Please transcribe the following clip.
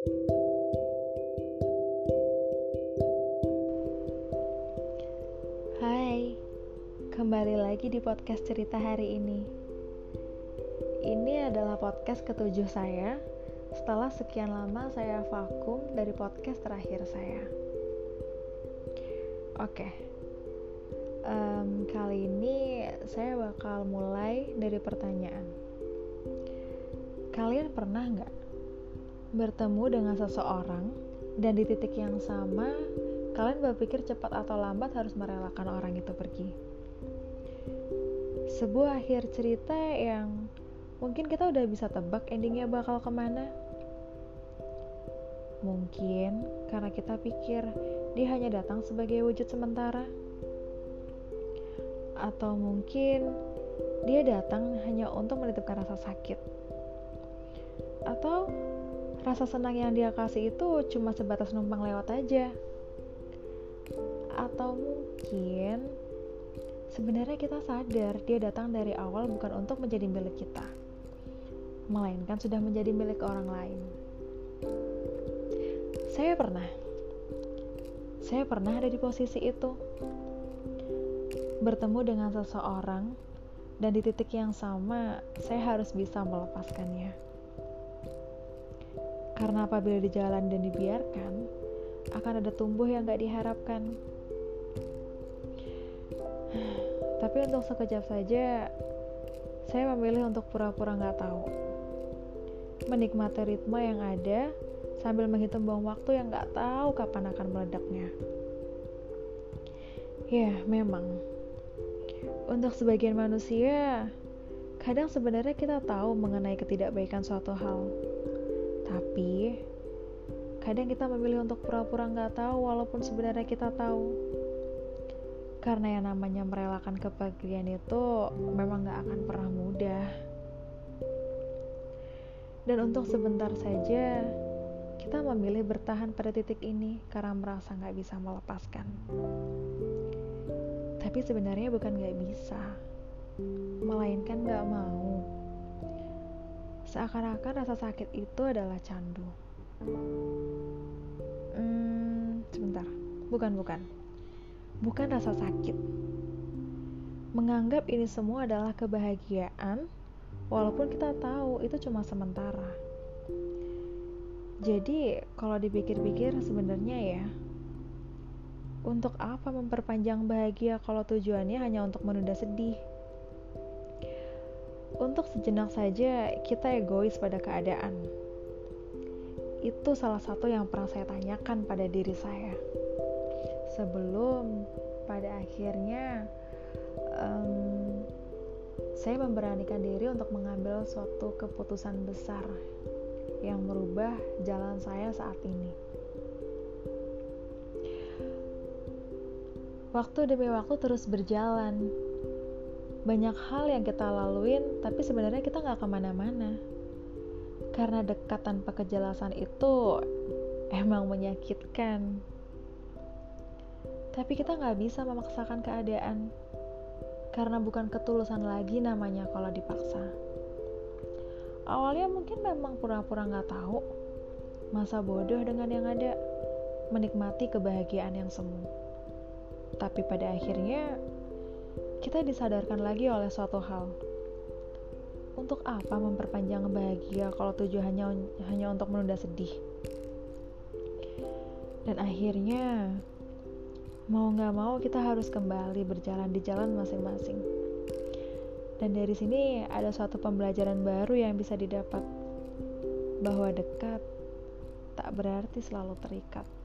Hai, kembali lagi di podcast cerita hari ini. Ini adalah podcast ketujuh saya setelah sekian lama saya vakum dari podcast terakhir saya. Oke, um, kali ini saya bakal mulai dari pertanyaan. Kalian pernah nggak bertemu dengan seseorang dan di titik yang sama kalian berpikir cepat atau lambat harus merelakan orang itu pergi. Sebuah akhir cerita yang mungkin kita udah bisa tebak endingnya bakal ke mana. Mungkin karena kita pikir dia hanya datang sebagai wujud sementara. Atau mungkin dia datang hanya untuk menitipkan rasa sakit. Atau rasa senang yang dia kasih itu cuma sebatas numpang lewat aja atau mungkin sebenarnya kita sadar dia datang dari awal bukan untuk menjadi milik kita, melainkan sudah menjadi milik orang lain. Saya pernah, saya pernah ada di posisi itu, bertemu dengan seseorang, dan di titik yang sama, saya harus bisa melepaskannya. Karena apabila di jalan dan dibiarkan, akan ada tumbuh yang gak diharapkan. Tapi untuk sekejap saja, saya memilih untuk pura-pura nggak tahu. Menikmati ritme yang ada sambil menghitung bom waktu yang nggak tahu kapan akan meledaknya. Ya, memang. Untuk sebagian manusia, kadang sebenarnya kita tahu mengenai ketidakbaikan suatu hal. Tapi, kadang kita memilih untuk pura-pura nggak tahu walaupun sebenarnya kita tahu karena yang namanya merelakan kepergian itu memang gak akan pernah mudah. Dan untuk sebentar saja, kita memilih bertahan pada titik ini karena merasa gak bisa melepaskan. Tapi sebenarnya bukan gak bisa, melainkan gak mau. Seakan-akan rasa sakit itu adalah candu. Hmm, sebentar, bukan-bukan bukan rasa sakit. Menganggap ini semua adalah kebahagiaan, walaupun kita tahu itu cuma sementara. Jadi, kalau dipikir-pikir, sebenarnya ya, untuk apa memperpanjang bahagia kalau tujuannya hanya untuk menunda sedih? Untuk sejenak saja kita egois pada keadaan. Itu salah satu yang pernah saya tanyakan pada diri saya sebelum pada akhirnya um, saya memberanikan diri untuk mengambil suatu keputusan besar yang merubah jalan saya saat ini. Waktu demi waktu terus berjalan. Banyak hal yang kita laluin, tapi sebenarnya kita nggak ke mana-mana. Karena dekat tanpa kejelasan itu emang menyakitkan. Tapi kita nggak bisa memaksakan keadaan, karena bukan ketulusan lagi namanya kalau dipaksa. Awalnya mungkin memang pura-pura nggak tahu, masa bodoh dengan yang ada, menikmati kebahagiaan yang semu. Tapi pada akhirnya, kita disadarkan lagi oleh suatu hal. Untuk apa memperpanjang bahagia kalau tujuannya hanya untuk menunda sedih? Dan akhirnya, mau nggak mau kita harus kembali berjalan di jalan masing-masing. Dan dari sini ada suatu pembelajaran baru yang bisa didapat bahwa dekat tak berarti selalu terikat.